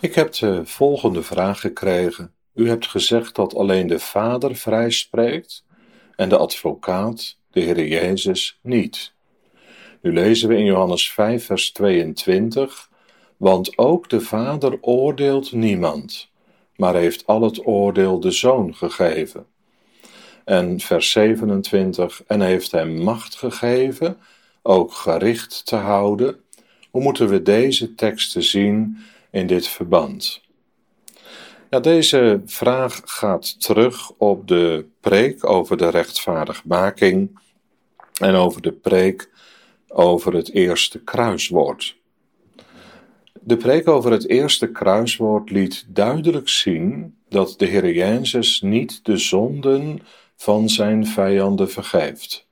Ik heb de volgende vraag gekregen. U hebt gezegd dat alleen de Vader vrij spreekt en de advocaat, de Heer Jezus, niet. Nu lezen we in Johannes 5, vers 22, want ook de Vader oordeelt niemand, maar heeft al het oordeel de Zoon gegeven. En vers 27, en heeft hem macht gegeven, ook gericht te houden. Hoe moeten we deze teksten zien in dit verband? Deze vraag gaat terug op de preek over de rechtvaardigmaking en over de preek over het eerste kruiswoord. De preek over het eerste kruiswoord liet duidelijk zien dat de Heer Jezus niet de zonden van zijn vijanden vergeeft.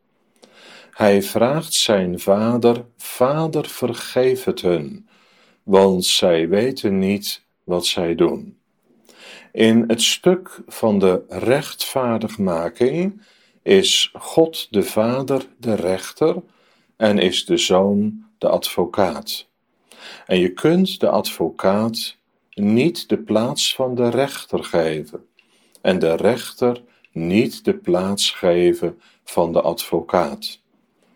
Hij vraagt zijn vader: Vader, vergeef het hun, want zij weten niet wat zij doen. In het stuk van de rechtvaardigmaking is God de Vader de rechter en is de Zoon de advocaat. En je kunt de advocaat niet de plaats van de rechter geven en de rechter niet de plaats geven van de advocaat.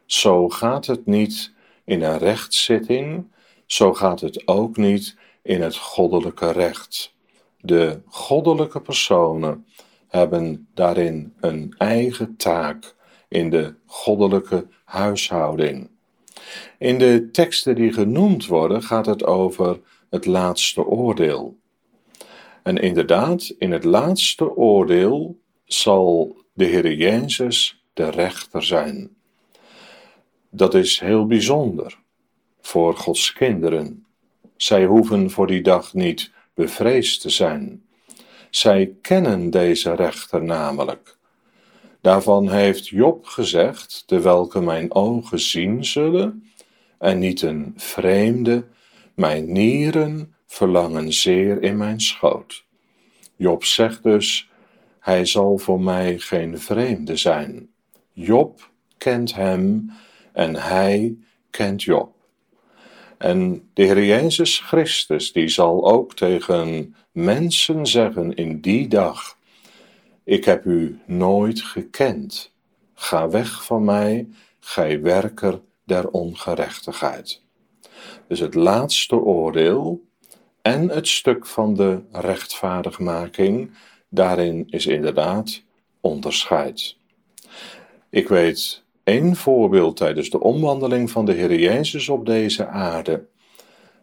Zo gaat het niet in een rechtszitting, zo gaat het ook niet in het goddelijke recht. De goddelijke personen hebben daarin een eigen taak in de goddelijke huishouding. In de teksten die genoemd worden gaat het over het laatste oordeel. En inderdaad, in het laatste oordeel zal de Heer Jezus de rechter zijn. Dat is heel bijzonder voor Gods kinderen. Zij hoeven voor die dag niet bevreesd te zijn. Zij kennen deze rechter namelijk. Daarvan heeft Job gezegd: De welke mijn ogen zien zullen, en niet een vreemde, mijn nieren verlangen zeer in mijn schoot. Job zegt dus: Hij zal voor mij geen vreemde zijn. Job kent hem en hij kent Job. En de Heer Jezus Christus, die zal ook tegen mensen zeggen in die dag: Ik heb u nooit gekend. Ga weg van mij, gij werker der ongerechtigheid. Dus het laatste oordeel en het stuk van de rechtvaardigmaking, daarin is inderdaad onderscheid. Ik weet één voorbeeld tijdens de omwandeling van de Heer Jezus op deze aarde,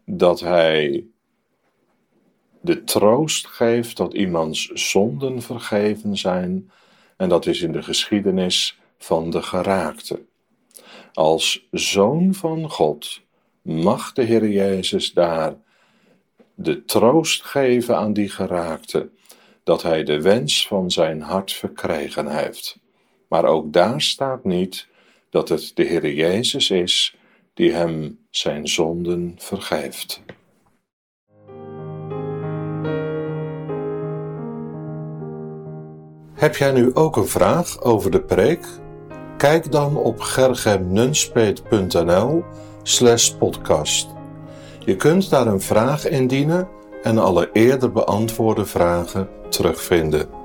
dat Hij de troost geeft dat iemands zonden vergeven zijn, en dat is in de geschiedenis van de geraakte. Als zoon van God mag de Heer Jezus daar de troost geven aan die geraakte, dat hij de wens van zijn hart verkregen heeft. Maar ook daar staat niet dat het de Heer Jezus is die hem zijn zonden vergeeft. Heb jij nu ook een vraag over de preek? Kijk dan op gergemnunspeet.nl slash podcast. Je kunt daar een vraag indienen en alle eerder beantwoorde vragen terugvinden.